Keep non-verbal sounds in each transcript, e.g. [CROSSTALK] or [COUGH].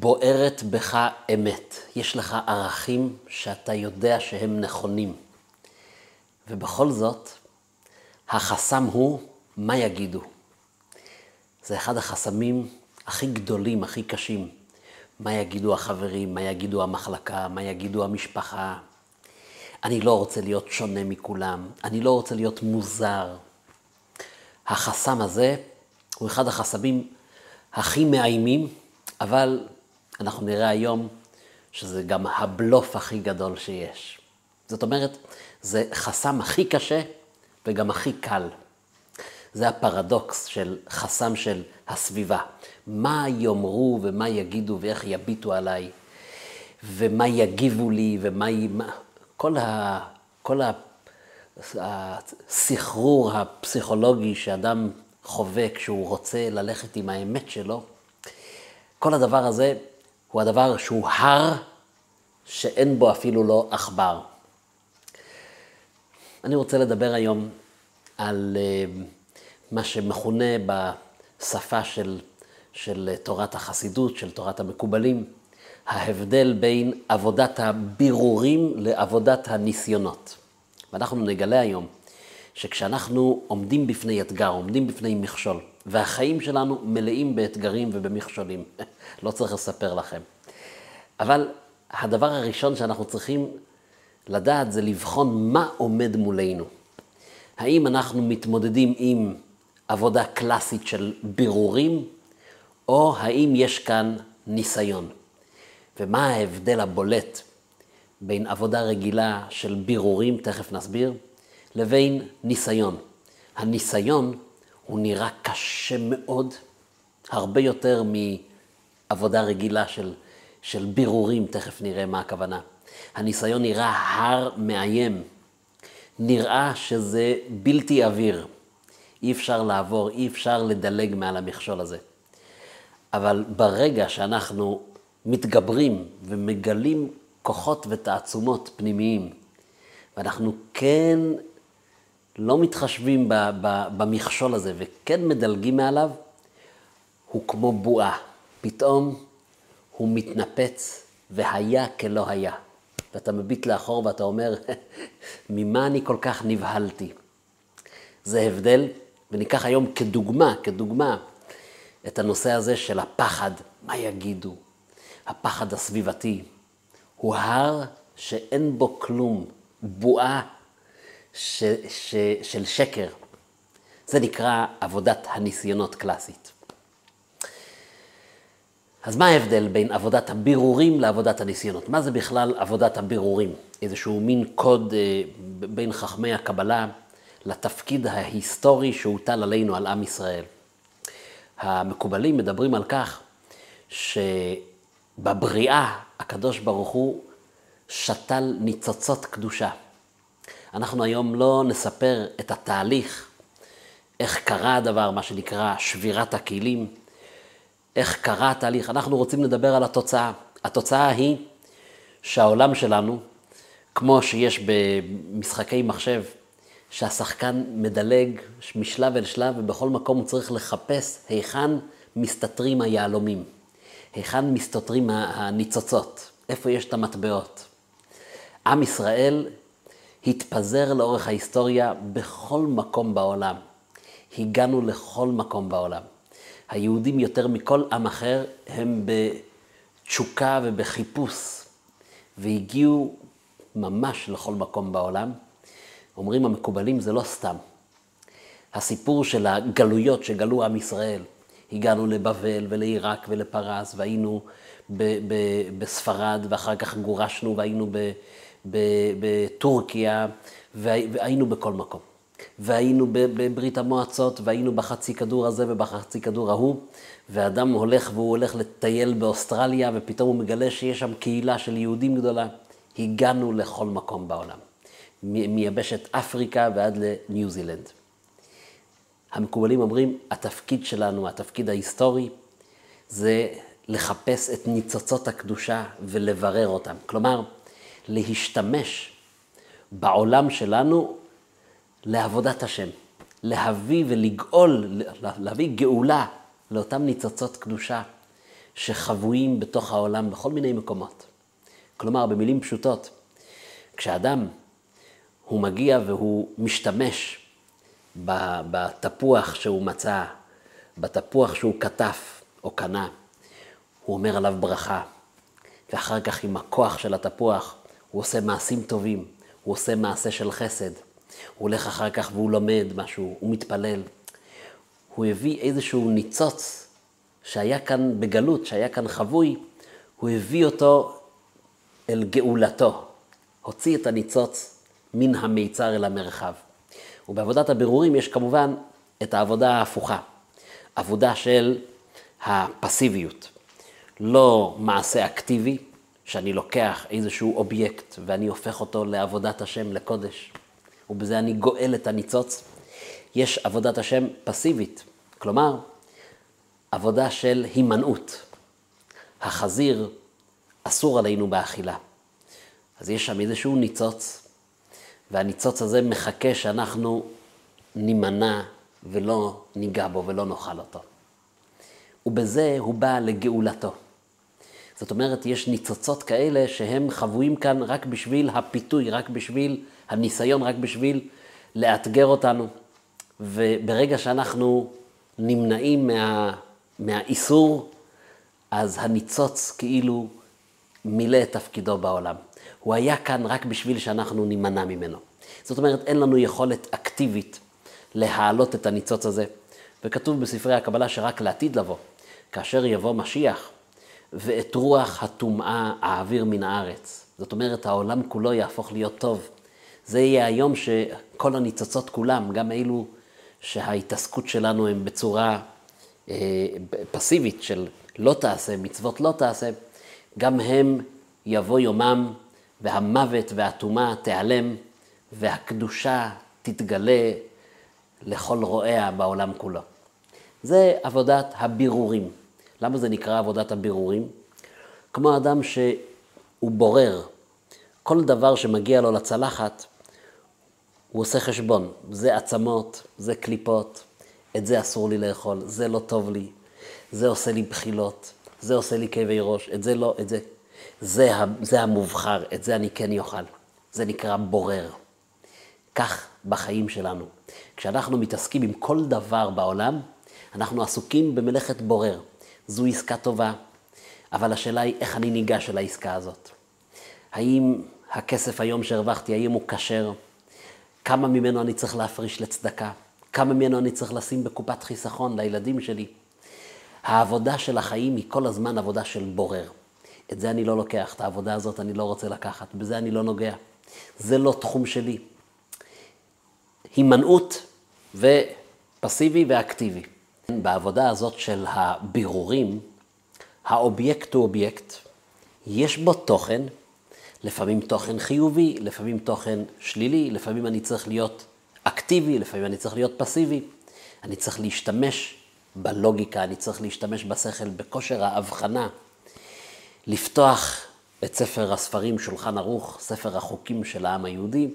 בוערת בך אמת. יש לך ערכים שאתה יודע שהם נכונים. ובכל זאת, החסם הוא מה יגידו. זה אחד החסמים הכי גדולים, הכי קשים. מה יגידו החברים, מה יגידו המחלקה, מה יגידו המשפחה. אני לא רוצה להיות שונה מכולם, אני לא רוצה להיות מוזר. החסם הזה הוא אחד החסמים הכי מאיימים, אבל אנחנו נראה היום שזה גם הבלוף הכי גדול שיש. זאת אומרת, זה חסם הכי קשה וגם הכי קל. זה הפרדוקס של חסם של הסביבה. מה יאמרו ומה יגידו ואיך יביטו עליי, ומה יגיבו לי ומה... כל, ה... כל הסחרור הפסיכולוגי שאדם חווה כשהוא רוצה ללכת עם האמת שלו, כל הדבר הזה הוא הדבר שהוא הר שאין בו אפילו לא עכבר. אני רוצה לדבר היום על אה, מה שמכונה בשפה של, של תורת החסידות, של תורת המקובלים, ההבדל בין עבודת הבירורים לעבודת הניסיונות. ואנחנו נגלה היום שכשאנחנו עומדים בפני אתגר, עומדים בפני מכשול, והחיים שלנו מלאים באתגרים ובמכשולים, [LAUGHS] לא צריך לספר לכם. אבל הדבר הראשון שאנחנו צריכים לדעת זה לבחון מה עומד מולנו. האם אנחנו מתמודדים עם עבודה קלאסית של בירורים, או האם יש כאן ניסיון? ומה ההבדל הבולט בין עבודה רגילה של בירורים, תכף נסביר, לבין ניסיון. הניסיון הוא נראה קשה מאוד, הרבה יותר מעבודה רגילה של, של בירורים, תכף נראה מה הכוונה. הניסיון נראה הר מאיים, נראה שזה בלתי עביר, אי אפשר לעבור, אי אפשר לדלג מעל המכשול הזה. אבל ברגע שאנחנו מתגברים ומגלים כוחות ותעצומות פנימיים, ואנחנו כן לא מתחשבים במכשול הזה וכן מדלגים מעליו, הוא כמו בועה. פתאום הוא מתנפץ והיה כלא היה. ואתה מביט לאחור ואתה אומר, [LAUGHS] ממה אני כל כך נבהלתי? זה הבדל, וניקח היום כדוגמה, כדוגמה, את הנושא הזה של הפחד, מה יגידו? הפחד הסביבתי. הוא הר שאין בו כלום, בועה ש, ש, של שקר. זה נקרא עבודת הניסיונות קלאסית. אז מה ההבדל בין עבודת הבירורים לעבודת הניסיונות? מה זה בכלל עבודת הבירורים? איזשהו מין קוד אה, בין חכמי הקבלה לתפקיד ההיסטורי שהוטל עלינו, על עם ישראל. המקובלים מדברים על כך שבבריאה הקדוש ברוך הוא שתל ניצוצות קדושה. אנחנו היום לא נספר את התהליך, איך קרה הדבר, מה שנקרא שבירת הכלים, איך קרה התהליך. אנחנו רוצים לדבר על התוצאה. התוצאה היא שהעולם שלנו, כמו שיש במשחקי מחשב, שהשחקן מדלג משלב אל שלב, ובכל מקום הוא צריך לחפש היכן מסתתרים היהלומים, היכן מסתתרים הניצוצות, איפה יש את המטבעות. עם ישראל התפזר לאורך ההיסטוריה בכל מקום בעולם. הגענו לכל מקום בעולם. היהודים יותר מכל עם אחר הם בתשוקה ובחיפוש, והגיעו ממש לכל מקום בעולם. אומרים המקובלים, זה לא סתם. הסיפור של הגלויות שגלו עם ישראל, הגענו לבבל ולעיראק ולפרס, והיינו ב- ב- בספרד, ואחר כך גורשנו והיינו בטורקיה, והיינו בכל מקום. והיינו בברית המועצות, והיינו בחצי כדור הזה ובחצי כדור ההוא, ואדם הולך והוא הולך לטייל באוסטרליה, ופתאום הוא מגלה שיש שם קהילה של יהודים גדולה. הגענו לכל מקום בעולם, מיבשת אפריקה ועד לניו זילנד. המקובלים אומרים, התפקיד שלנו, התפקיד ההיסטורי, זה לחפש את ניצוצות הקדושה ולברר אותם. כלומר, להשתמש בעולם שלנו לעבודת השם, להביא ולגאול, להביא גאולה לאותם ניצוצות קדושה שחבויים בתוך העולם בכל מיני מקומות. כלומר, במילים פשוטות, כשאדם הוא מגיע והוא משתמש בתפוח שהוא מצא, בתפוח שהוא כתף או קנה, הוא אומר עליו ברכה, ואחר כך עם הכוח של התפוח הוא עושה מעשים טובים, הוא עושה מעשה של חסד, הוא הולך אחר כך והוא לומד משהו, הוא מתפלל. הוא הביא איזשהו ניצוץ שהיה כאן בגלות, שהיה כאן חבוי, הוא הביא אותו אל גאולתו, הוציא את הניצוץ מן המיצר אל המרחב. ובעבודת הבירורים יש כמובן את העבודה ההפוכה, עבודה של הפסיביות. לא מעשה אקטיבי, שאני לוקח איזשהו אובייקט ואני הופך אותו לעבודת השם, לקודש, ובזה אני גואל את הניצוץ. יש עבודת השם פסיבית, כלומר, עבודה של הימנעות. החזיר אסור עלינו באכילה. אז יש שם איזשהו ניצוץ, והניצוץ הזה מחכה שאנחנו נימנע ולא ניגע בו ולא נאכל אותו. ובזה הוא בא לגאולתו. זאת אומרת, יש ניצוצות כאלה שהם חבויים כאן רק בשביל הפיתוי, רק בשביל הניסיון, רק בשביל לאתגר אותנו. וברגע שאנחנו נמנעים מה, מהאיסור, אז הניצוץ כאילו מילא את תפקידו בעולם. הוא היה כאן רק בשביל שאנחנו נימנע ממנו. זאת אומרת, אין לנו יכולת אקטיבית להעלות את הניצוץ הזה. וכתוב בספרי הקבלה שרק לעתיד לבוא, כאשר יבוא משיח, ואת רוח הטומאה אעביר מן הארץ. זאת אומרת, העולם כולו יהפוך להיות טוב. זה יהיה היום שכל הניצוצות כולם, גם אלו שההתעסקות שלנו הם בצורה אה, פסיבית של לא תעשה, מצוות לא תעשה, גם הם יבוא יומם והמוות והטומאה תיעלם והקדושה תתגלה לכל רועיה בעולם כולו. זה עבודת הבירורים. למה זה נקרא עבודת הבירורים? כמו אדם שהוא בורר כל דבר שמגיע לו לצלחת, הוא עושה חשבון. זה עצמות, זה קליפות, את זה אסור לי לאכול, זה לא טוב לי, זה עושה לי בחילות, זה עושה לי כאבי ראש, את זה לא, את זה. זה, זה המובחר, את זה אני כן אוכל. זה נקרא בורר. כך בחיים שלנו. כשאנחנו מתעסקים עם כל דבר בעולם, אנחנו עסוקים במלאכת בורר. זו עסקה טובה, אבל השאלה היא איך אני ניגש אל העסקה הזאת. האם הכסף היום שהרווחתי, האם הוא כשר? כמה ממנו אני צריך להפריש לצדקה? כמה ממנו אני צריך לשים בקופת חיסכון לילדים שלי? העבודה של החיים היא כל הזמן עבודה של בורר. את זה אני לא לוקח, את העבודה הזאת אני לא רוצה לקחת, בזה אני לא נוגע. זה לא תחום שלי. הימנעות ופסיבי ואקטיבי. בעבודה הזאת של הבירורים, האובייקט הוא אובייקט, יש בו תוכן, לפעמים תוכן חיובי, לפעמים תוכן שלילי, לפעמים אני צריך להיות אקטיבי, לפעמים אני צריך להיות פסיבי. אני צריך להשתמש בלוגיקה, אני צריך להשתמש בשכל, בכושר ההבחנה, לפתוח את ספר הספרים, שולחן ערוך, ספר החוקים של העם היהודי,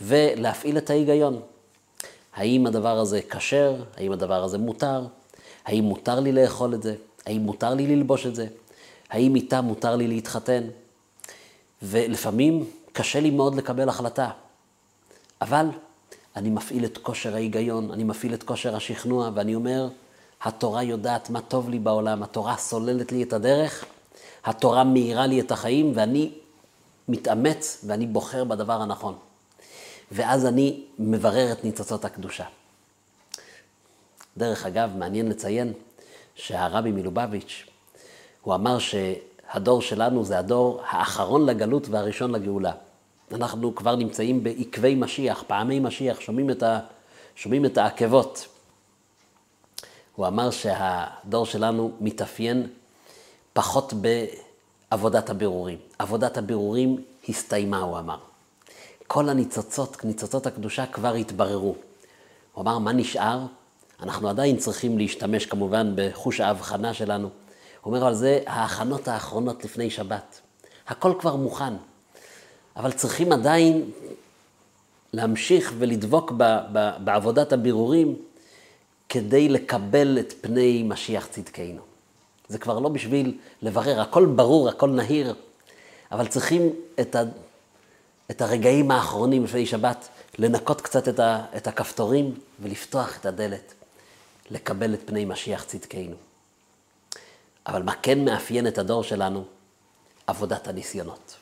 ולהפעיל את ההיגיון. האם הדבר הזה כשר? האם הדבר הזה מותר? האם מותר לי לאכול את זה? האם מותר לי ללבוש את זה? האם איתה מותר לי להתחתן? ולפעמים קשה לי מאוד לקבל החלטה, אבל אני מפעיל את כושר ההיגיון, אני מפעיל את כושר השכנוע, ואני אומר, התורה יודעת מה טוב לי בעולם, התורה סוללת לי את הדרך, התורה מאירה לי את החיים, ואני מתאמץ ואני בוחר בדבר הנכון. ואז אני מברר את ניצוצות הקדושה. דרך אגב, מעניין לציין שהרבי מלובביץ', הוא אמר שהדור שלנו זה הדור האחרון לגלות והראשון לגאולה. אנחנו כבר נמצאים בעקבי משיח, פעמי משיח, שומעים את, ה, שומעים את העקבות. הוא אמר שהדור שלנו מתאפיין פחות בעבודת הבירורים. עבודת הבירורים הסתיימה, הוא אמר. כל הניצוצות, ניצוצות הקדושה כבר התבררו. הוא אמר, מה נשאר? אנחנו עדיין צריכים להשתמש כמובן בחוש ההבחנה שלנו. הוא אומר, אבל זה ההכנות האחרונות לפני שבת. הכל כבר מוכן. אבל צריכים עדיין להמשיך ולדבוק ב, ב, בעבודת הבירורים כדי לקבל את פני משיח צדקנו. זה כבר לא בשביל לברר, הכל ברור, הכל נהיר, אבל צריכים את, ה, את הרגעים האחרונים לפני שבת, לנקות קצת את, ה, את הכפתורים ולפתוח את הדלת, לקבל את פני משיח צדקנו. אבל מה כן מאפיין את הדור שלנו? עבודת הניסיונות.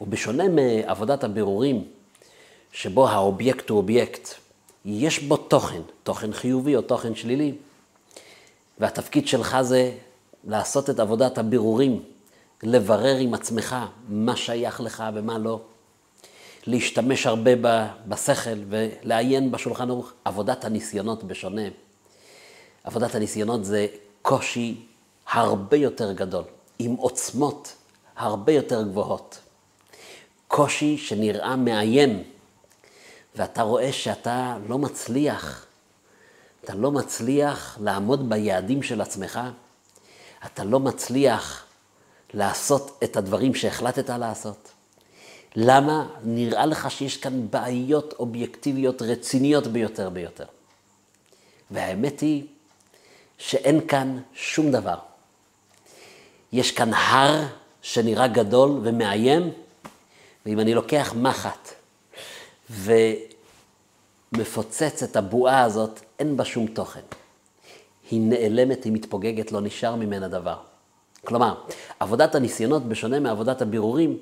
ובשונה מעבודת הבירורים, שבו האובייקט הוא אובייקט, יש בו תוכן, תוכן חיובי או תוכן שלילי, והתפקיד שלך זה לעשות את עבודת הבירורים, לברר עם עצמך מה שייך לך ומה לא, להשתמש הרבה בשכל ולעיין בשולחן ערוך. עבודת הניסיונות בשונה. עבודת הניסיונות זה קושי הרבה יותר גדול, עם עוצמות הרבה יותר גבוהות. קושי שנראה מאיים, ואתה רואה שאתה לא מצליח, אתה לא מצליח לעמוד ביעדים של עצמך, אתה לא מצליח לעשות את הדברים שהחלטת לעשות. למה? נראה לך שיש כאן בעיות אובייקטיביות רציניות ביותר ביותר. והאמת היא שאין כאן שום דבר. יש כאן הר שנראה גדול ומאיים, ואם אני לוקח מחט ומפוצץ את הבועה הזאת, אין בה שום תוכן. היא נעלמת, היא מתפוגגת, לא נשאר ממנה דבר. כלומר, עבודת הניסיונות, בשונה מעבודת הבירורים,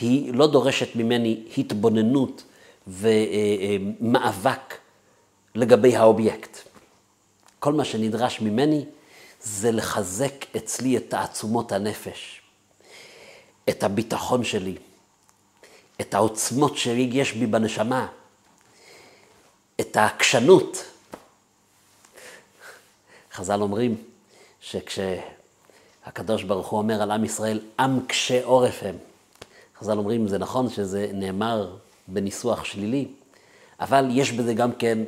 היא לא דורשת ממני התבוננות ומאבק לגבי האובייקט. כל מה שנדרש ממני זה לחזק אצלי את תעצומות הנפש, את הביטחון שלי, את העוצמות שיש בי בנשמה, את העקשנות. חז"ל אומרים שכשהקדוש ברוך הוא אומר על עם ישראל, עם קשה עורף הם. חז"ל אומרים, זה נכון שזה נאמר בניסוח שלילי, אבל יש בזה גם כן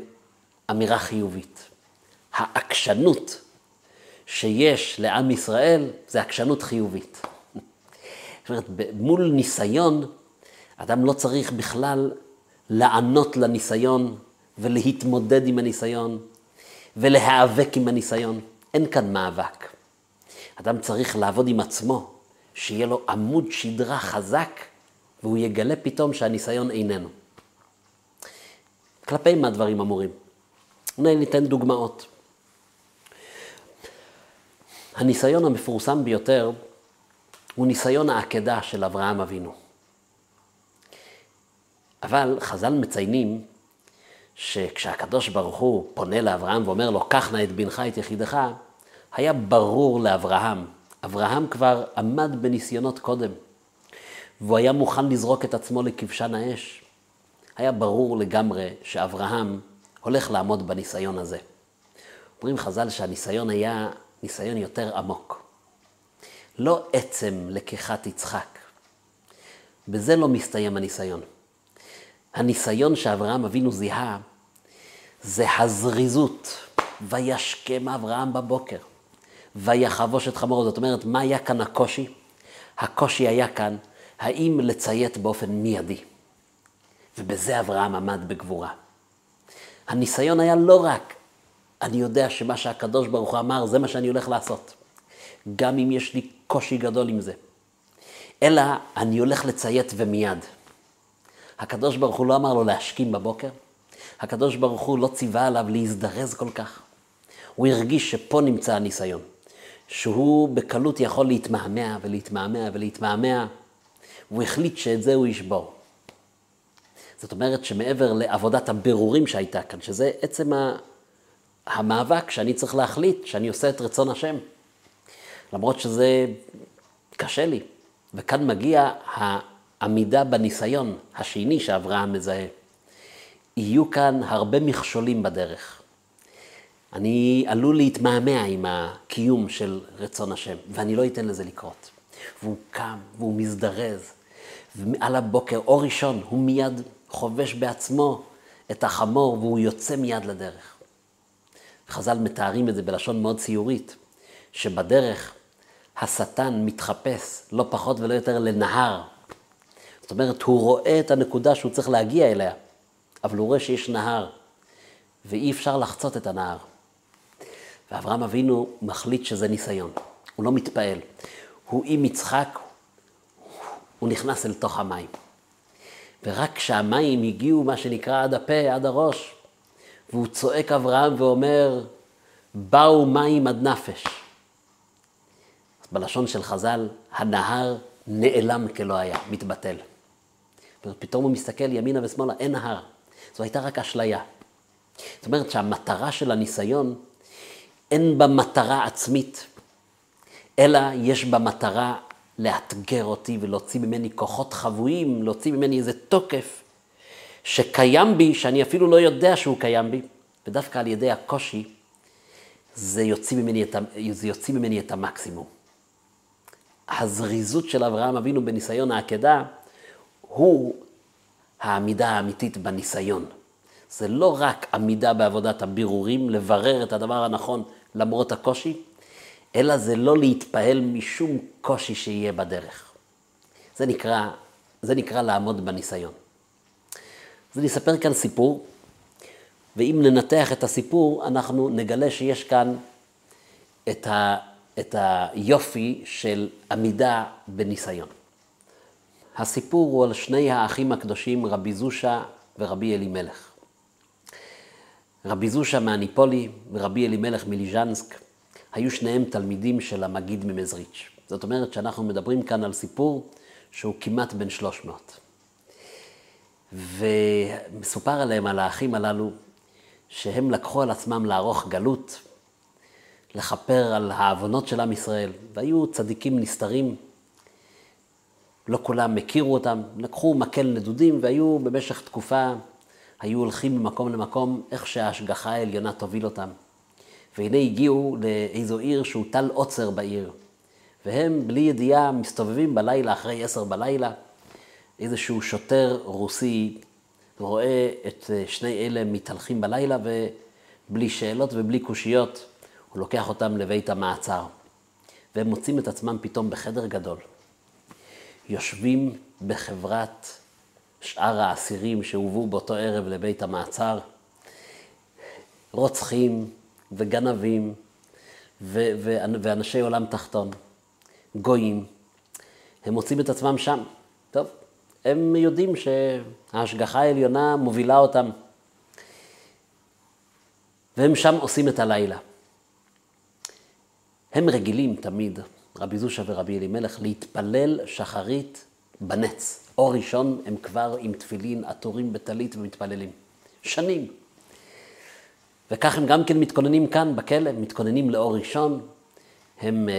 אמירה חיובית. העקשנות שיש לעם ישראל זה עקשנות חיובית. זאת אומרת, מול ניסיון, אדם לא צריך בכלל לענות לניסיון ולהתמודד עם הניסיון ולהיאבק עם הניסיון. אין כאן מאבק. אדם צריך לעבוד עם עצמו, שיהיה לו עמוד שדרה חזק, והוא יגלה פתאום שהניסיון איננו. כלפי מה דברים אמורים? אולי ניתן דוגמאות. הניסיון המפורסם ביותר הוא ניסיון העקדה של אברהם אבינו. אבל חז"ל מציינים שכשהקדוש ברוך הוא פונה לאברהם ואומר לו, קח נא את בנך, את יחידך, היה ברור לאברהם, אברהם כבר עמד בניסיונות קודם, והוא היה מוכן לזרוק את עצמו לכבשן האש. היה ברור לגמרי שאברהם הולך לעמוד בניסיון הזה. אומרים חז"ל שהניסיון היה ניסיון יותר עמוק. לא עצם לקיחת יצחק. בזה לא מסתיים הניסיון. הניסיון שאברהם אבינו זיהה זה הזריזות. וישכם אברהם בבוקר, ויחבוש את חמורו. זאת אומרת, מה היה כאן הקושי? הקושי היה כאן, האם לציית באופן מיידי. ובזה אברהם עמד בגבורה. הניסיון היה לא רק אני יודע שמה שהקדוש ברוך הוא אמר, זה מה שאני הולך לעשות. גם אם יש לי קושי גדול עם זה. אלא אני הולך לציית ומיד. הקדוש ברוך הוא לא אמר לו להשכים בבוקר, הקדוש ברוך הוא לא ציווה עליו להזדרז כל כך. הוא הרגיש שפה נמצא הניסיון, שהוא בקלות יכול להתמהמה ולהתמהמה ולהתמהמה, והוא החליט שאת זה הוא ישבור. זאת אומרת שמעבר לעבודת הבירורים שהייתה כאן, שזה עצם המאבק שאני צריך להחליט שאני עושה את רצון השם. למרות שזה קשה לי. וכאן מגיע העמידה בניסיון השני שאברהם מזהה. יהיו כאן הרבה מכשולים בדרך. אני עלול להתמהמה עם הקיום של רצון השם, ואני לא אתן לזה לקרות. והוא קם, והוא מזדרז, ועל הבוקר, או ראשון, הוא מיד חובש בעצמו את החמור, והוא יוצא מיד לדרך. חז"ל מתארים את זה בלשון מאוד ציורית, שבדרך השטן מתחפש לא פחות ולא יותר לנהר. זאת אומרת, הוא רואה את הנקודה שהוא צריך להגיע אליה, אבל הוא רואה שיש נהר, ואי אפשר לחצות את הנהר. ואברהם אבינו מחליט שזה ניסיון, הוא לא מתפעל. הוא עם יצחק, הוא נכנס אל תוך המים. ורק כשהמים הגיעו, מה שנקרא, עד הפה, עד הראש, והוא צועק אברהם ואומר, באו מים עד נפש. בלשון של חז"ל, הנהר נעלם כלא היה, מתבטל. פתאום הוא מסתכל ימינה ושמאלה, אין נהר. זו הייתה רק אשליה. זאת אומרת שהמטרה של הניסיון, אין בה מטרה עצמית, אלא יש בה מטרה לאתגר אותי ולהוציא ממני כוחות חבויים, להוציא ממני איזה תוקף שקיים בי, שאני אפילו לא יודע שהוא קיים בי, ודווקא על ידי הקושי, זה יוציא ממני את, זה יוציא ממני את המקסימום. הזריזות של אברהם אבינו בניסיון העקדה, הוא העמידה האמיתית בניסיון. זה לא רק עמידה בעבודת הבירורים, לברר את הדבר הנכון למרות הקושי, אלא זה לא להתפעל משום קושי שיהיה בדרך. זה נקרא, זה נקרא לעמוד בניסיון. אז אני אספר כאן סיפור, ואם ננתח את הסיפור, אנחנו נגלה שיש כאן את, ה, את היופי של עמידה בניסיון. הסיפור הוא על שני האחים הקדושים, רבי זושה ורבי אלימלך. רבי זושה מהניפולי ורבי אלימלך מליז'נסק היו שניהם תלמידים של המגיד ממזריץ'. זאת אומרת שאנחנו מדברים כאן על סיפור שהוא כמעט בן 300. ומסופר עליהם, על האחים הללו, שהם לקחו על עצמם לערוך גלות, לכפר על העוונות של עם ישראל, והיו צדיקים נסתרים. לא כולם הכירו אותם, לקחו מקל נדודים והיו במשך תקופה, היו הולכים ממקום למקום, איך שההשגחה העליונה תוביל אותם. והנה הגיעו לאיזו עיר שהוטל עוצר בעיר. והם בלי ידיעה מסתובבים בלילה, אחרי עשר בלילה, איזשהו שוטר רוסי רואה את שני אלה מתהלכים בלילה ובלי שאלות ובלי קושיות, הוא לוקח אותם לבית המעצר. והם מוצאים את עצמם פתאום בחדר גדול. יושבים בחברת שאר האסירים שהובאו באותו ערב לבית המעצר, רוצחים, וגנבים ו- ו- ואנשי עולם תחתון, גויים, הם מוצאים את עצמם שם. טוב, הם יודעים שההשגחה העליונה מובילה אותם, והם שם עושים את הלילה. הם רגילים תמיד, רבי זושה ורבי אלימלך, להתפלל שחרית בנץ. אור ראשון הם כבר עם תפילין, עטורים בטלית ומתפללים. שנים. וכך הם גם כן מתכוננים כאן בכלא, מתכוננים לאור ראשון. הם uh,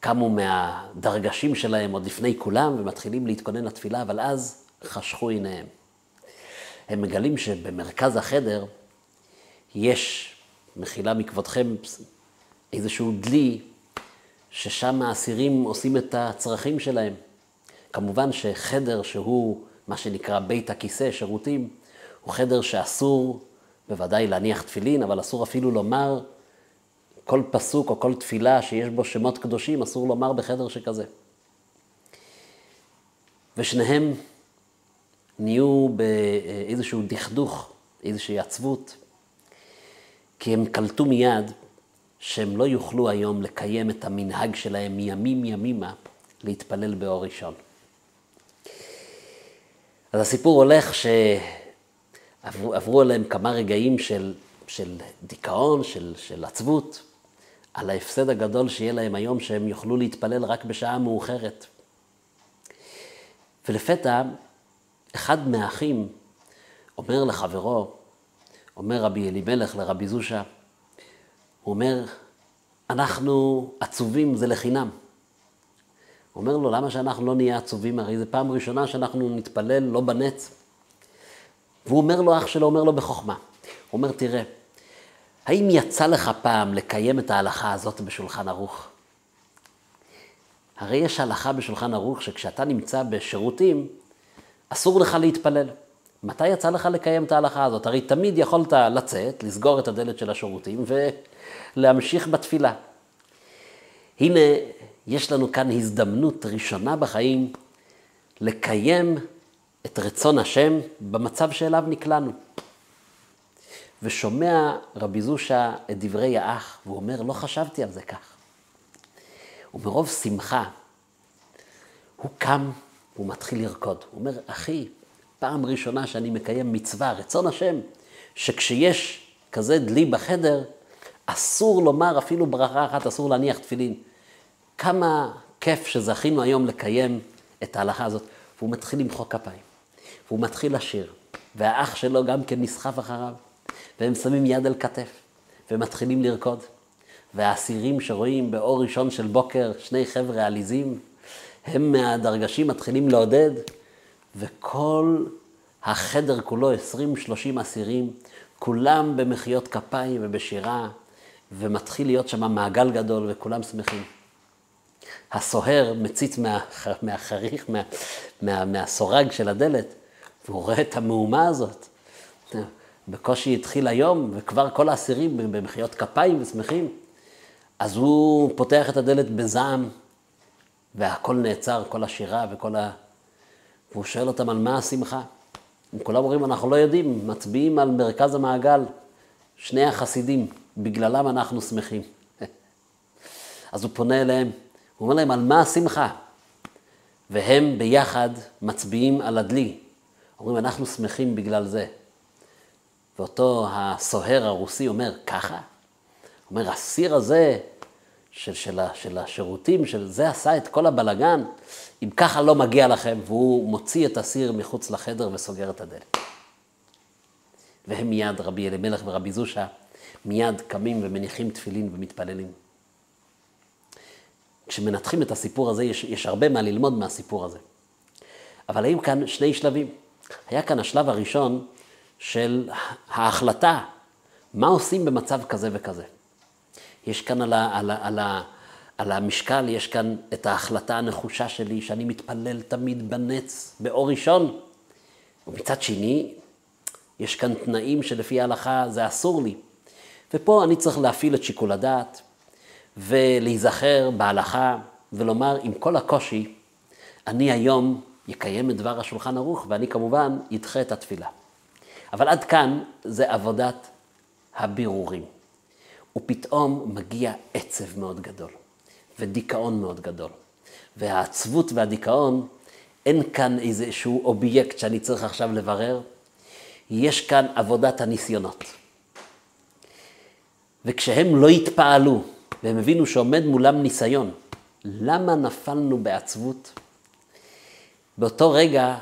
קמו מהדרגשים שלהם עוד לפני כולם ומתחילים להתכונן לתפילה, אבל אז חשכו עיניהם. הם מגלים שבמרכז החדר יש, מחילה מכבודכם, איזשהו דלי, ששם האסירים עושים את הצרכים שלהם. כמובן שחדר שהוא מה שנקרא בית הכיסא, שירותים, הוא חדר שאסור בוודאי להניח תפילין, אבל אסור אפילו לומר כל פסוק או כל תפילה שיש בו שמות קדושים, אסור לומר בחדר שכזה. ושניהם נהיו באיזשהו דכדוך, איזושהי עצבות, כי הם קלטו מיד שהם לא יוכלו היום לקיים את המנהג שלהם מימים ימימה להתפלל באור ראשון. אז הסיפור הולך ש... עברו, עברו עליהם כמה רגעים של, של דיכאון, של, של עצבות, על ההפסד הגדול שיהיה להם היום שהם יוכלו להתפלל רק בשעה מאוחרת. ולפתע, אחד מהאחים אומר לחברו, אומר רבי אלימלך לרבי זושה, הוא אומר, אנחנו עצובים, זה לחינם. אומר לו, למה שאנחנו לא נהיה עצובים? הרי זו פעם ראשונה שאנחנו נתפלל לא בנץ. והוא אומר לו, אח שלו אומר לו בחוכמה. הוא אומר, תראה, האם יצא לך פעם לקיים את ההלכה הזאת בשולחן ערוך? הרי יש הלכה בשולחן ערוך שכשאתה נמצא בשירותים, אסור לך להתפלל. מתי יצא לך לקיים את ההלכה הזאת? הרי תמיד יכולת לצאת, לסגור את הדלת של השירותים ולהמשיך בתפילה. הנה, יש לנו כאן הזדמנות ראשונה בחיים לקיים את רצון השם במצב שאליו נקלענו. ושומע רבי זושה את דברי האח, והוא אומר, לא חשבתי על זה כך. ומרוב שמחה, הוא קם והוא מתחיל לרקוד. הוא אומר, אחי, פעם ראשונה שאני מקיים מצווה, רצון השם, שכשיש כזה דלי בחדר, אסור לומר אפילו ברכה אחת, אסור להניח תפילין. כמה כיף שזכינו היום לקיים את ההלכה הזאת. והוא מתחיל למחוא כפיים, והוא מתחיל לשיר, והאח שלו גם כן נסחף אחריו, והם שמים יד על כתף, ומתחילים לרקוד. והאסירים שרואים באור ראשון של בוקר שני חבר'ה עליזים, הם מהדרגשים מתחילים לעודד, וכל החדר כולו, 20-30 אסירים, כולם במחיאות כפיים ובשירה, ומתחיל להיות שם מעגל גדול וכולם שמחים. הסוהר מציץ מה, מהחריך, מה, מה, מהסורג של הדלת, והוא רואה את המהומה הזאת. בקושי התחיל היום, וכבר כל האסירים במחיאות כפיים ושמחים. אז הוא פותח את הדלת בזעם, והכל נעצר, כל השירה וכל ה... והוא שואל אותם על מה השמחה. הם כולם אומרים, אנחנו לא יודעים, מצביעים על מרכז המעגל, שני החסידים, בגללם אנחנו שמחים. [LAUGHS] אז הוא פונה אליהם, הוא אומר להם, על מה השמחה? והם ביחד מצביעים על הדלי. אומרים, אנחנו שמחים בגלל זה. ואותו הסוהר הרוסי אומר, ככה? אומר, הסיר הזה של, של, של השירותים, של זה עשה את כל הבלגן, אם ככה לא מגיע לכם, והוא מוציא את הסיר מחוץ לחדר וסוגר את הדלת. והם מיד, רבי אלימלך ורבי זושה, מיד קמים ומניחים תפילין ומתפללים. כשמנתחים את הסיפור הזה, יש, יש הרבה מה ללמוד מהסיפור הזה. אבל היו כאן שני שלבים. היה כאן השלב הראשון של ההחלטה, מה עושים במצב כזה וכזה. יש כאן על, ה, על, ה, על, ה, על המשקל, יש כאן את ההחלטה הנחושה שלי, שאני מתפלל תמיד בנץ, באור ראשון. ומצד שני, יש כאן תנאים שלפי ההלכה זה אסור לי. ופה אני צריך להפעיל את שיקול הדעת, ולהיזכר בהלכה, ולומר, עם כל הקושי, אני היום יקיים את דבר השולחן ערוך, ואני כמובן אדחה את התפילה. אבל עד כאן זה עבודת הבירורים. ופתאום מגיע עצב מאוד גדול, ודיכאון מאוד גדול. והעצבות והדיכאון, אין כאן איזשהו אובייקט שאני צריך עכשיו לברר, יש כאן עבודת הניסיונות. וכשהם לא התפעלו, והם הבינו שעומד מולם ניסיון, למה נפלנו בעצבות? באותו רגע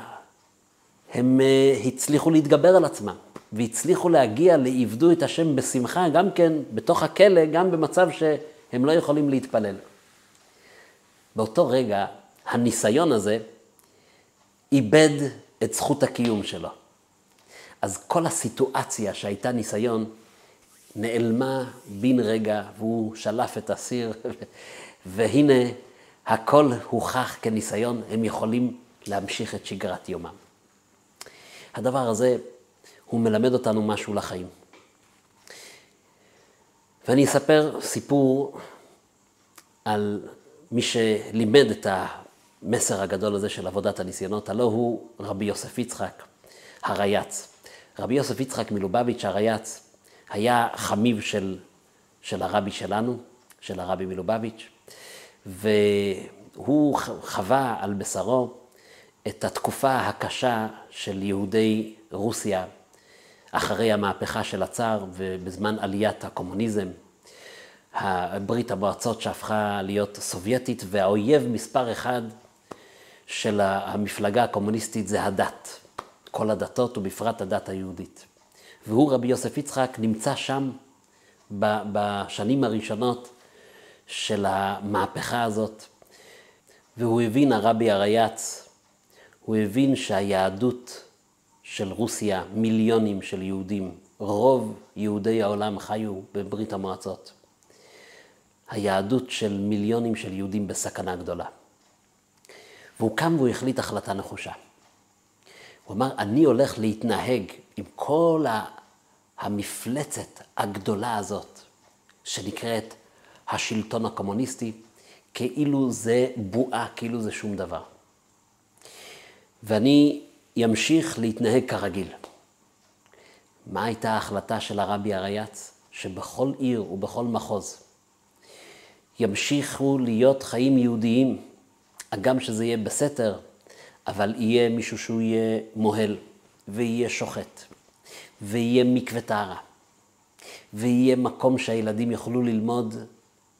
הם אה, הצליחו להתגבר על עצמם. והצליחו להגיע לעבדו את השם בשמחה, גם כן בתוך הכלא, גם במצב שהם לא יכולים להתפלל. באותו רגע, הניסיון הזה איבד את זכות הקיום שלו. אז כל הסיטואציה שהייתה ניסיון, נעלמה בן רגע, והוא שלף את הסיר, [LAUGHS] והנה הכל הוכח כניסיון, הם יכולים להמשיך את שגרת יומם. הדבר הזה הוא מלמד אותנו משהו לחיים. ואני אספר סיפור על מי שלימד את המסר הגדול הזה של עבודת הניסיונות, הלא הוא רבי יוסף יצחק הרייץ. רבי יוסף יצחק מלובביץ' הרייץ היה חמיב של, של הרבי שלנו, של הרבי מלובביץ', והוא חווה על בשרו את התקופה הקשה של יהודי רוסיה אחרי המהפכה של הצאר ובזמן עליית הקומוניזם, ברית המועצות שהפכה להיות סובייטית, והאויב מספר אחד של המפלגה הקומוניסטית זה הדת, כל הדתות ובפרט הדת היהודית. והוא, רבי יוסף יצחק, נמצא שם בשנים הראשונות של המהפכה הזאת, והוא הבין, הרבי הרייץ, הוא הבין שהיהדות של רוסיה, מיליונים של יהודים, רוב יהודי העולם חיו בברית המועצות. היהדות של מיליונים של יהודים בסכנה גדולה. והוא קם והוא החליט החלטה נחושה. הוא אמר, אני הולך להתנהג עם כל המפלצת הגדולה הזאת, שנקראת השלטון הקומוניסטי, כאילו זה בועה, כאילו זה שום דבר. ואני ימשיך להתנהג כרגיל. מה הייתה ההחלטה של הרבי הרייץ? שבכל עיר ובכל מחוז ימשיכו להיות חיים יהודיים, הגם שזה יהיה בסתר, אבל יהיה מישהו שהוא יהיה מוהל, ויהיה שוחט, ויהיה מקווה טהרה, ויהיה מקום שהילדים יוכלו ללמוד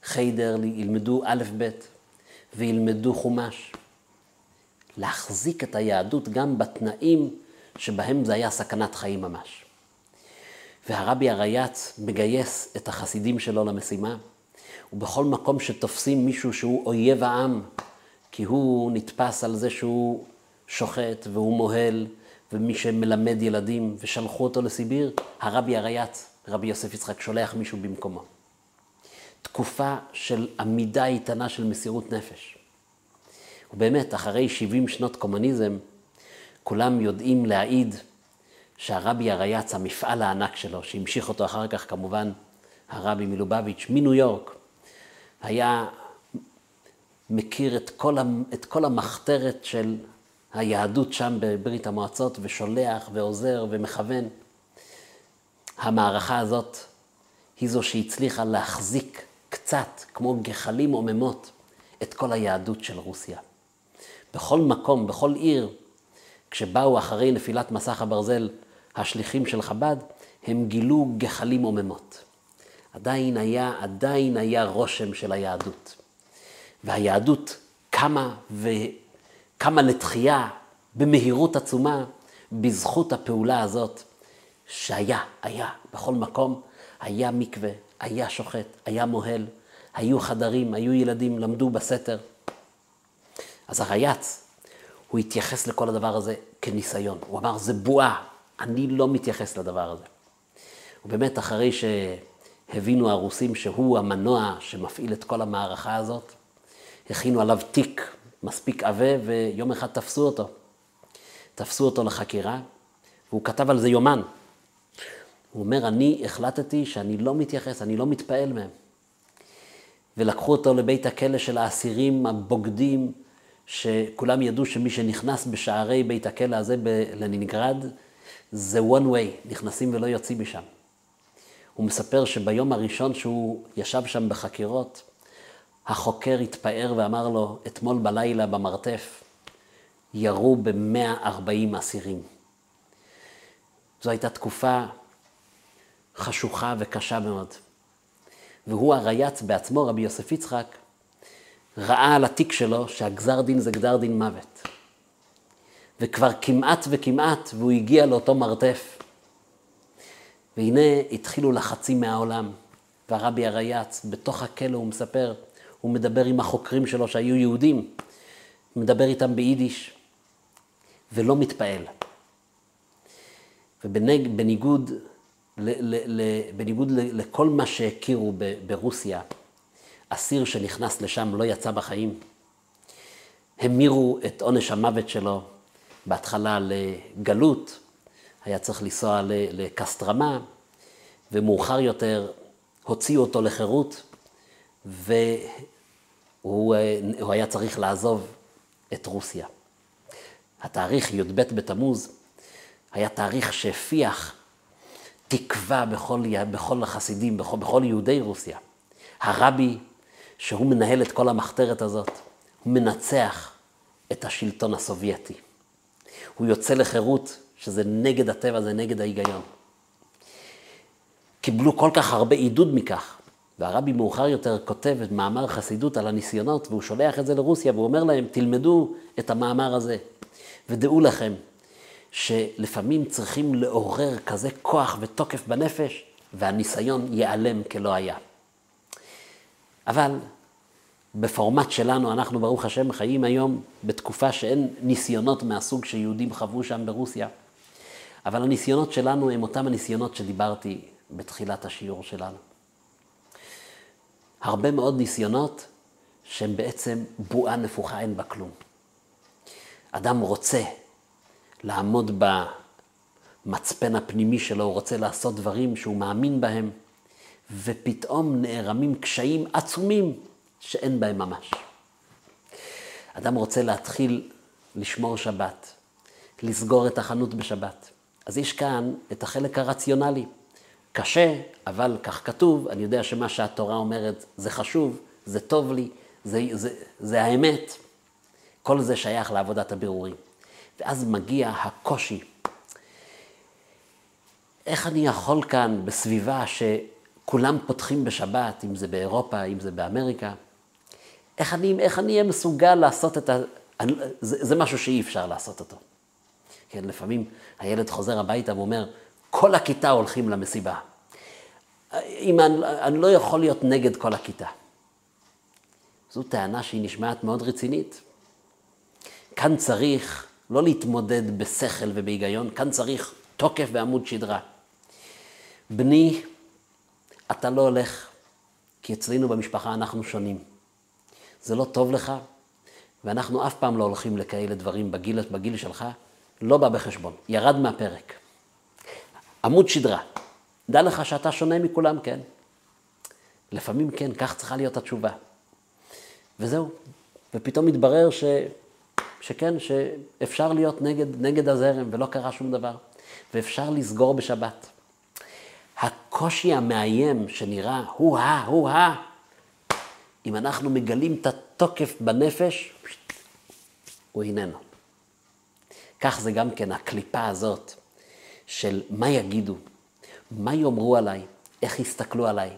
חיידר, ילמדו א' ב', וילמדו חומש. להחזיק את היהדות גם בתנאים שבהם זה היה סכנת חיים ממש. והרבי הרייץ מגייס את החסידים שלו למשימה, ובכל מקום שתופסים מישהו שהוא אויב העם, כי הוא נתפס על זה שהוא שוחט והוא מוהל, ומי שמלמד ילדים, ושלחו אותו לסיביר, הרבי הרייץ, רבי יוסף יצחק, שולח מישהו במקומו. תקופה של עמידה איתנה של מסירות נפש. ובאמת, אחרי 70 שנות קומוניזם, כולם יודעים להעיד שהרבי הרייץ, המפעל הענק שלו, שהמשיך אותו אחר כך כמובן הרבי מלובביץ' מניו יורק, היה מכיר את כל, את כל המחתרת של היהדות שם בברית המועצות ושולח ועוזר ומכוון. המערכה הזאת היא זו שהצליחה להחזיק קצת, כמו גחלים עוממות, את כל היהדות של רוסיה. בכל מקום, בכל עיר, כשבאו אחרי נפילת מסך הברזל השליחים של חב"ד, הם גילו גחלים עוממות. עדיין היה, עדיין היה רושם של היהדות. והיהדות קמה וקמה לתחייה במהירות עצומה בזכות הפעולה הזאת שהיה, היה, בכל מקום היה מקווה, היה שוחט, היה מוהל, היו חדרים, היו ילדים, למדו בסתר. אז הרייץ, הוא התייחס לכל הדבר הזה כניסיון. הוא אמר, זה בועה, אני לא מתייחס לדבר הזה. ובאמת, אחרי שהבינו הרוסים שהוא המנוע שמפעיל את כל המערכה הזאת, הכינו עליו תיק מספיק עבה, ויום אחד תפסו אותו. תפסו אותו לחקירה, והוא כתב על זה יומן. הוא אומר, אני החלטתי שאני לא מתייחס, אני לא מתפעל מהם. ולקחו אותו לבית הכלא של האסירים הבוגדים, שכולם ידעו שמי שנכנס בשערי בית הכלא הזה בלנינגרד, זה one way, נכנסים ולא יוצאים משם. הוא מספר שביום הראשון שהוא ישב שם בחקירות, החוקר התפאר ואמר לו, אתמול בלילה במרתף ירו ב-140 אסירים. זו הייתה תקופה חשוכה וקשה מאוד. והוא הרייץ בעצמו, רבי יוסף יצחק, ראה על התיק שלו שהגזר דין זה גזר דין מוות. וכבר כמעט וכמעט, והוא הגיע לאותו מרתף. והנה התחילו לחצים מהעולם, והרבי הרייץ, בתוך הכלא הוא מספר, הוא מדבר עם החוקרים שלו שהיו יהודים, מדבר איתם ביידיש, ולא מתפעל. ובניגוד בניגוד לכל מה שהכירו ברוסיה, אסיר שנכנס לשם לא יצא בחיים. המירו את עונש המוות שלו בהתחלה לגלות, היה צריך לנסוע לקסטרמה, ומאוחר יותר הוציאו אותו לחירות, והוא היה צריך לעזוב את רוסיה. התאריך י"ב בתמוז היה תאריך שהפיח תקווה בכל, בכל החסידים, בכל, בכל יהודי רוסיה. הרבי, שהוא מנהל את כל המחתרת הזאת, הוא מנצח את השלטון הסובייטי. הוא יוצא לחירות, שזה נגד הטבע, זה נגד ההיגיון. קיבלו כל כך הרבה עידוד מכך, והרבי מאוחר יותר כותב את מאמר חסידות על הניסיונות, והוא שולח את זה לרוסיה, והוא אומר להם, תלמדו את המאמר הזה, ודעו לכם, שלפעמים צריכים לעורר כזה כוח ותוקף בנפש, והניסיון ייעלם כלא היה. אבל בפורמט שלנו, אנחנו ברוך השם חיים היום בתקופה שאין ניסיונות מהסוג שיהודים חוו שם ברוסיה. אבל הניסיונות שלנו הם אותם הניסיונות שדיברתי בתחילת השיעור שלנו. הרבה מאוד ניסיונות שהם בעצם בועה נפוחה, אין בה כלום. אדם רוצה לעמוד במצפן הפנימי שלו, הוא רוצה לעשות דברים שהוא מאמין בהם, ופתאום נערמים קשיים עצומים שאין בהם ממש. אדם רוצה להתחיל לשמור שבת, לסגור את החנות בשבת. אז יש כאן את החלק הרציונלי. קשה, אבל כך כתוב, אני יודע שמה שהתורה אומרת זה חשוב, זה טוב לי, זה, זה, זה האמת. כל זה שייך לעבודת הבירורים. ואז מגיע הקושי. איך אני יכול כאן, בסביבה שכולם פותחים בשבת, אם זה באירופה, אם זה באמריקה, איך אני, איך אני אהיה מסוגל לעשות את ה... זה, זה משהו שאי אפשר לעשות אותו. כן, לפעמים הילד חוזר הביתה ואומר, כל הכיתה הולכים למסיבה. אם אני, אני לא יכול להיות נגד כל הכיתה. זו טענה שהיא נשמעת מאוד רצינית. כאן צריך לא להתמודד בשכל ובהיגיון, כאן צריך תוקף ועמוד שדרה. בני, אתה לא הולך, כי אצלנו במשפחה אנחנו שונים. זה לא טוב לך, ואנחנו אף פעם לא הולכים לכאלה דברים בגיל, בגיל שלך, לא בא בחשבון, ירד מהפרק. עמוד שדרה, דע לך שאתה שונה מכולם, כן. לפעמים כן, כך צריכה להיות התשובה. וזהו. ופתאום מתברר ש... שכן, שאפשר להיות נגד, נגד הזרם ולא קרה שום דבר, ואפשר לסגור בשבת. הקושי המאיים שנראה הוא-הא, הוא-הא, אם אנחנו מגלים את התוקף בנפש, הוא איננו. כך זה גם כן הקליפה הזאת של מה יגידו, מה יאמרו עליי, איך יסתכלו עליי.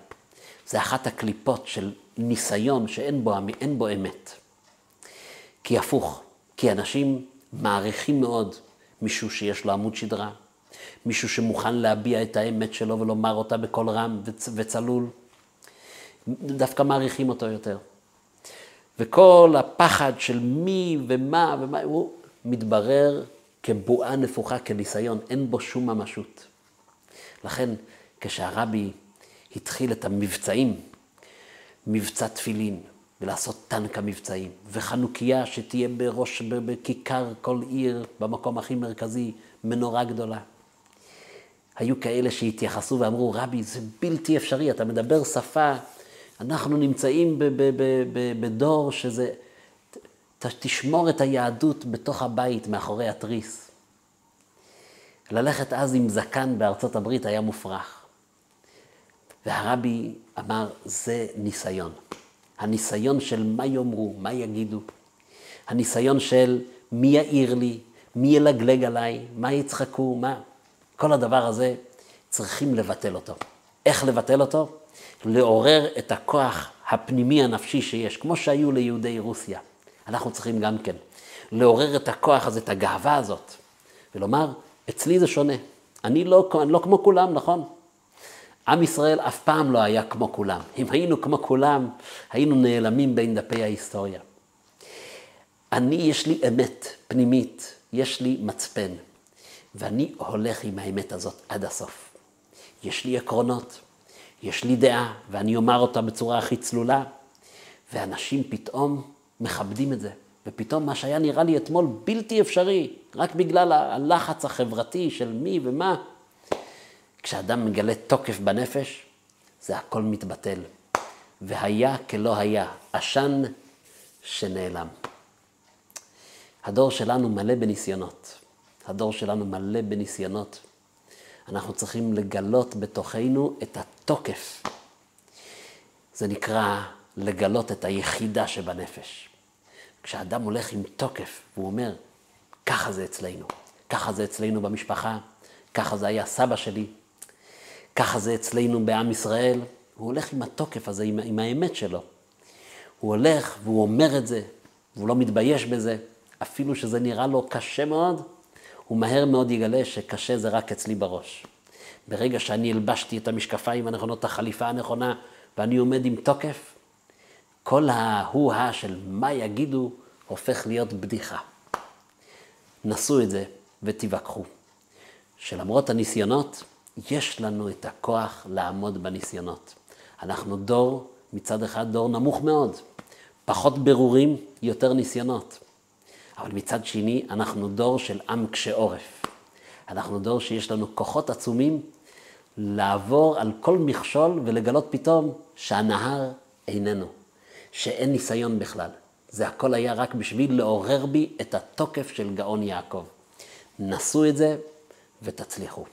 זה אחת הקליפות של ניסיון שאין בו, בו אמת. כי הפוך, כי אנשים מעריכים מאוד מישהו שיש לו עמוד שדרה, מישהו שמוכן להביע את האמת שלו ולומר אותה בקול רם וצלול. דווקא מעריכים אותו יותר. וכל הפחד של מי ומה ומה, הוא מתברר כבועה נפוחה, כניסיון, אין בו שום ממשות. לכן, כשהרבי התחיל את המבצעים, מבצע תפילין, ולעשות טנק המבצעים, וחנוכיה שתהיה בראש, בכיכר כל עיר, במקום הכי מרכזי, מנורה גדולה. היו כאלה שהתייחסו ואמרו, רבי, זה בלתי אפשרי, אתה מדבר שפה, אנחנו נמצאים בדור שזה... תשמור את היהדות בתוך הבית, מאחורי התריס. ללכת אז עם זקן בארצות הברית היה מופרך. והרבי אמר, זה ניסיון. הניסיון של מה יאמרו, מה יגידו. הניסיון של מי יעיר לי, מי ילגלג עליי, מה יצחקו, מה... כל הדבר הזה, צריכים לבטל אותו. איך לבטל אותו? לעורר את הכוח הפנימי הנפשי שיש, כמו שהיו ליהודי רוסיה. אנחנו צריכים גם כן לעורר את הכוח הזה, את הגאווה הזאת, ולומר, אצלי זה שונה. אני לא, אני לא כמו כולם, נכון? עם ישראל אף פעם לא היה כמו כולם. אם היינו כמו כולם, היינו נעלמים בין דפי ההיסטוריה. אני, יש לי אמת פנימית, יש לי מצפן, ואני הולך עם האמת הזאת עד הסוף. יש לי עקרונות, יש לי דעה, ואני אומר אותה בצורה הכי צלולה, ואנשים פתאום מכבדים את זה. ופתאום מה שהיה נראה לי אתמול בלתי אפשרי, רק בגלל הלחץ החברתי של מי ומה, כשאדם מגלה תוקף בנפש, זה הכל מתבטל. והיה כלא היה, עשן שנעלם. הדור שלנו מלא בניסיונות. הדור שלנו מלא בניסיונות. אנחנו צריכים לגלות בתוכנו את התוקף. זה נקרא לגלות את היחידה שבנפש. כשאדם הולך עם תוקף, והוא אומר, ככה זה אצלנו, ככה זה אצלנו במשפחה, ככה זה היה סבא שלי, ככה זה אצלנו בעם ישראל, הוא הולך עם התוקף הזה, עם, עם האמת שלו. הוא הולך והוא אומר את זה, והוא לא מתבייש בזה, אפילו שזה נראה לו קשה מאוד, הוא מהר מאוד יגלה שקשה זה רק אצלי בראש. ברגע שאני הלבשתי את המשקפיים הנכונות, את החליפה הנכונה, ואני עומד עם תוקף, כל ההוא-הא של מה יגידו הופך להיות בדיחה. נסו את זה ותיווכחו, שלמרות הניסיונות, יש לנו את הכוח לעמוד בניסיונות. אנחנו דור, מצד אחד דור נמוך מאוד, פחות ברורים, יותר ניסיונות. אבל מצד שני, אנחנו דור של עם קשה עורף. אנחנו דור שיש לנו כוחות עצומים לעבור על כל מכשול ולגלות פתאום שהנהר איננו, שאין ניסיון בכלל. זה הכל היה רק בשביל לעורר בי את התוקף של גאון יעקב. נסו את זה ותצליחו.